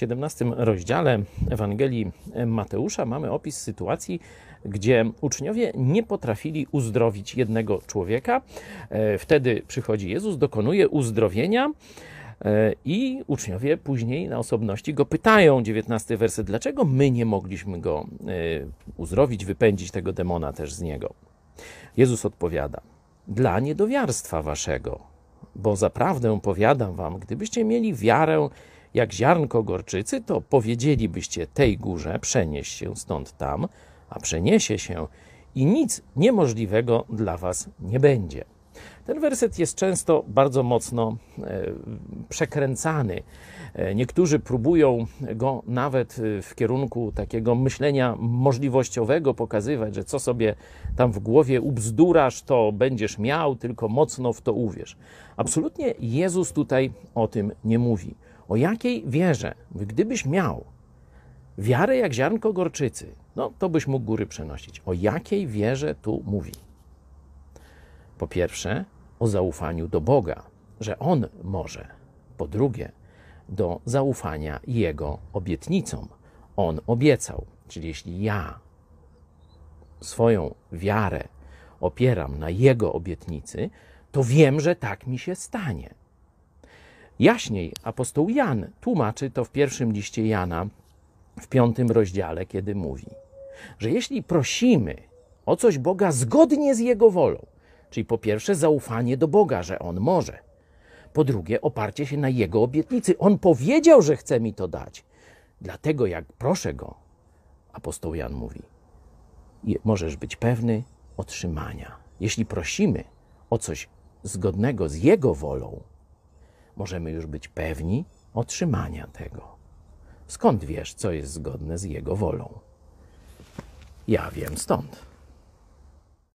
17 rozdziale Ewangelii Mateusza mamy opis sytuacji, gdzie uczniowie nie potrafili uzdrowić jednego człowieka. E, wtedy przychodzi Jezus, dokonuje uzdrowienia. E, I uczniowie później na osobności go pytają, 19 werset, dlaczego my nie mogliśmy go e, uzdrowić, wypędzić tego demona też z niego. Jezus odpowiada: Dla niedowiarstwa waszego, bo zaprawdę powiadam wam, gdybyście mieli wiarę jak ziarnko gorczycy, to powiedzielibyście tej górze: przenieś się stąd tam, a przeniesie się i nic niemożliwego dla was nie będzie. Ten werset jest często bardzo mocno e, przekręcany. E, niektórzy próbują go nawet e, w kierunku takiego myślenia możliwościowego pokazywać, że co sobie tam w głowie ubzdurasz, to będziesz miał, tylko mocno w to uwierz. Absolutnie Jezus tutaj o tym nie mówi. O jakiej wierze, gdybyś miał wiarę jak ziarnko gorczycy, no to byś mógł góry przenosić. O jakiej wierze tu mówi? Po pierwsze, o zaufaniu do Boga, że On może. Po drugie, do zaufania Jego obietnicom. On obiecał. Czyli jeśli ja swoją wiarę opieram na Jego obietnicy, to wiem, że tak mi się stanie. Jaśniej apostoł Jan tłumaczy to w pierwszym liście Jana, w piątym rozdziale, kiedy mówi, że jeśli prosimy o coś Boga zgodnie z Jego wolą, czyli po pierwsze zaufanie do Boga, że On może, po drugie oparcie się na Jego obietnicy. On powiedział, że chce mi to dać. Dlatego jak proszę Go, apostoł Jan mówi, możesz być pewny otrzymania. Jeśli prosimy o coś zgodnego z Jego wolą, możemy już być pewni otrzymania tego. Skąd wiesz, co jest zgodne z Jego wolą? Ja wiem stąd.